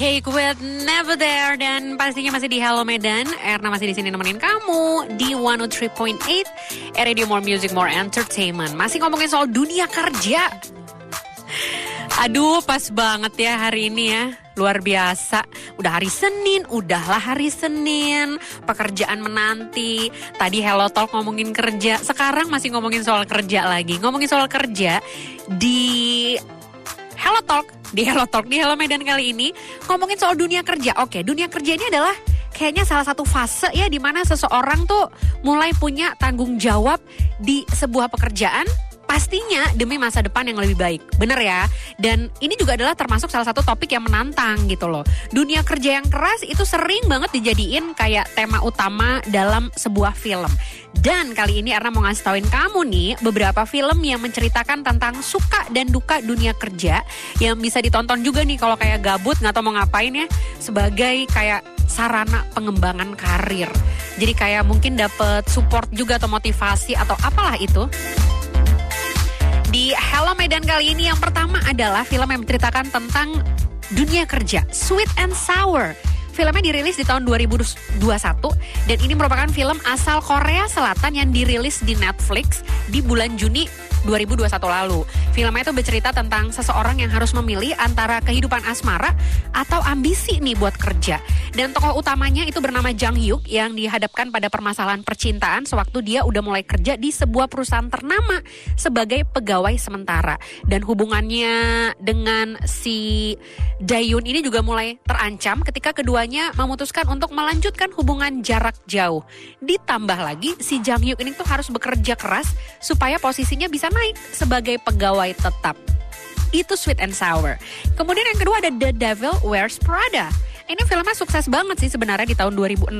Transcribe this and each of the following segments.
Cake with Never There dan pastinya masih di Hello Medan. Erna masih di sini nemenin kamu di 103.8 Radio More Music More Entertainment. Masih ngomongin soal dunia kerja. Aduh, pas banget ya hari ini ya. Luar biasa. Udah hari Senin, udahlah hari Senin. Pekerjaan menanti. Tadi Hello Talk ngomongin kerja, sekarang masih ngomongin soal kerja lagi. Ngomongin soal kerja di Hello Talk, di Hello Talk, di Hello Medan kali ini ngomongin soal dunia kerja. Oke, dunia kerja ini adalah kayaknya salah satu fase ya di mana seseorang tuh mulai punya tanggung jawab di sebuah pekerjaan pastinya demi masa depan yang lebih baik. Bener ya? Dan ini juga adalah termasuk salah satu topik yang menantang gitu loh. Dunia kerja yang keras itu sering banget dijadiin kayak tema utama dalam sebuah film. Dan kali ini Erna mau ngasih tauin kamu nih beberapa film yang menceritakan tentang suka dan duka dunia kerja yang bisa ditonton juga nih kalau kayak gabut nggak tahu mau ngapain ya sebagai kayak sarana pengembangan karir. Jadi kayak mungkin dapet support juga atau motivasi atau apalah itu. Di Hello Medan kali ini yang pertama adalah film yang menceritakan tentang dunia kerja, Sweet and Sour. Filmnya dirilis di tahun 2021 dan ini merupakan film asal Korea Selatan yang dirilis di Netflix di bulan Juni 2021 lalu. Filmnya itu bercerita tentang seseorang yang harus memilih antara kehidupan asmara atau ambisi nih buat kerja. Dan tokoh utamanya itu bernama Jang Hyuk yang dihadapkan pada permasalahan percintaan sewaktu dia udah mulai kerja di sebuah perusahaan ternama sebagai pegawai sementara. Dan hubungannya dengan si Dayun ini juga mulai terancam ketika keduanya memutuskan untuk melanjutkan hubungan jarak jauh. Ditambah lagi si Jang Hyuk ini tuh harus bekerja keras supaya posisinya bisa naik sebagai pegawai tetap. Itu sweet and sour. Kemudian yang kedua ada The Devil Wears Prada. Ini filmnya sukses banget sih sebenarnya di tahun 2006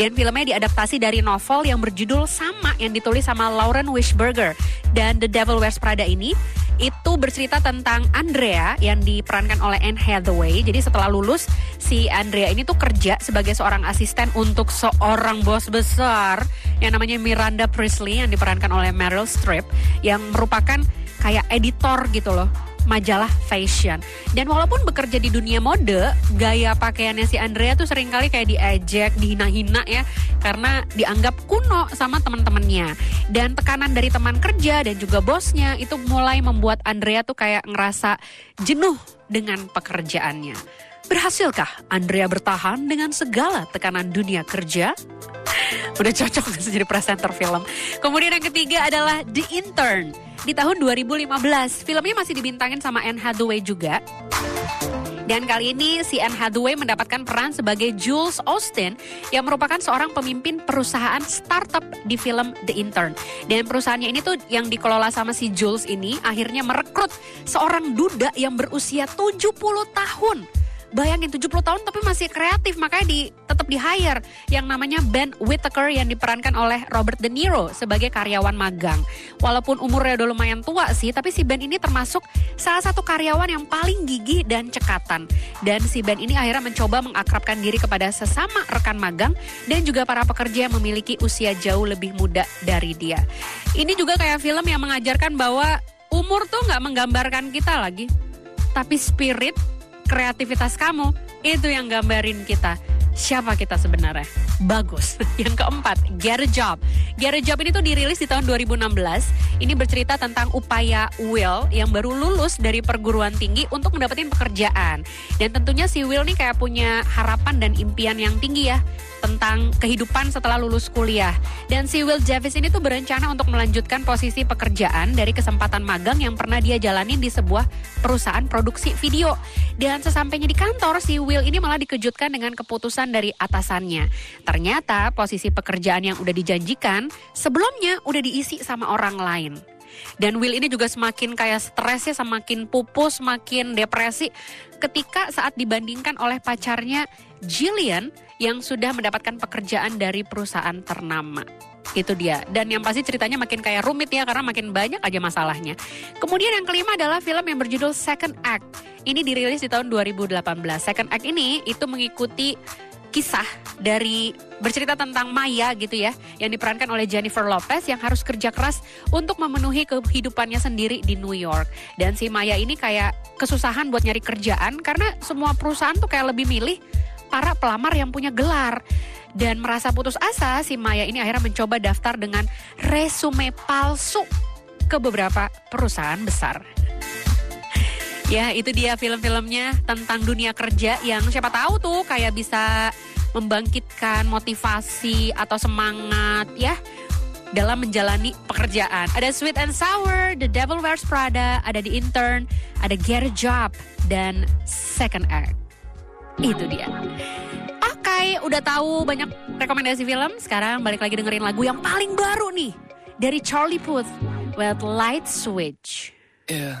dan filmnya diadaptasi dari novel yang berjudul sama yang ditulis sama Lauren Wishburger dan The Devil Wears Prada ini itu bercerita tentang Andrea yang diperankan oleh Anne Hathaway. Jadi setelah lulus si Andrea ini tuh kerja sebagai seorang asisten untuk seorang bos besar yang namanya Miranda Priestley yang diperankan oleh Meryl Streep yang merupakan kayak editor gitu loh majalah fashion. Dan walaupun bekerja di dunia mode, gaya pakaiannya si Andrea tuh sering kali kayak diejek, dihina-hina ya, karena dianggap kuno sama teman-temannya. Dan tekanan dari teman kerja dan juga bosnya itu mulai membuat Andrea tuh kayak ngerasa jenuh dengan pekerjaannya. Berhasilkah Andrea bertahan dengan segala tekanan dunia kerja? Udah cocok jadi presenter film. Kemudian yang ketiga adalah The Intern di tahun 2015. Filmnya masih dibintangin sama Anne Hathaway juga. Dan kali ini si Anne Hathaway mendapatkan peran sebagai Jules Austin yang merupakan seorang pemimpin perusahaan startup di film The Intern. Dan perusahaannya ini tuh yang dikelola sama si Jules ini akhirnya merekrut seorang duda yang berusia 70 tahun Bayangin 70 tahun tapi masih kreatif makanya di tetap di hire yang namanya Ben Whittaker yang diperankan oleh Robert De Niro sebagai karyawan magang. Walaupun umurnya udah lumayan tua sih, tapi si Ben ini termasuk salah satu karyawan yang paling gigih dan cekatan. Dan si Ben ini akhirnya mencoba mengakrabkan diri kepada sesama rekan magang dan juga para pekerja yang memiliki usia jauh lebih muda dari dia. Ini juga kayak film yang mengajarkan bahwa umur tuh nggak menggambarkan kita lagi, tapi spirit kreativitas kamu itu yang gambarin kita siapa kita sebenarnya. Bagus. Yang keempat, Get a Job. Get a Job ini tuh dirilis di tahun 2016. Ini bercerita tentang upaya Will yang baru lulus dari perguruan tinggi untuk mendapatkan pekerjaan. Dan tentunya si Will nih kayak punya harapan dan impian yang tinggi ya tentang kehidupan setelah lulus kuliah. Dan si Will Javis ini tuh berencana untuk melanjutkan posisi pekerjaan dari kesempatan magang yang pernah dia jalani di sebuah perusahaan produksi video. Dan sesampainya di kantor, si Will ini malah dikejutkan dengan keputusan dari atasannya. Ternyata posisi pekerjaan yang udah dijanjikan sebelumnya udah diisi sama orang lain. Dan Will ini juga semakin kayak stres ya, semakin pupus, semakin depresi ketika saat dibandingkan oleh pacarnya Jillian yang sudah mendapatkan pekerjaan dari perusahaan ternama. Itu dia. Dan yang pasti ceritanya makin kayak rumit ya karena makin banyak aja masalahnya. Kemudian yang kelima adalah film yang berjudul Second Act. Ini dirilis di tahun 2018. Second Act ini itu mengikuti kisah dari bercerita tentang Maya gitu ya yang diperankan oleh Jennifer Lopez yang harus kerja keras untuk memenuhi kehidupannya sendiri di New York dan si Maya ini kayak kesusahan buat nyari kerjaan karena semua perusahaan tuh kayak lebih milih para pelamar yang punya gelar dan merasa putus asa si Maya ini akhirnya mencoba daftar dengan resume palsu ke beberapa perusahaan besar. Ya, itu dia film-filmnya tentang dunia kerja yang siapa tahu tuh kayak bisa membangkitkan motivasi atau semangat ya dalam menjalani pekerjaan. Ada Sweet and Sour, The Devil Wears Prada, ada The Intern, ada Get a Job, dan Second Act. Itu dia. Oke, okay, udah tahu banyak rekomendasi film. Sekarang balik lagi dengerin lagu yang paling baru nih dari Charlie Puth, with Light Switch. Yeah.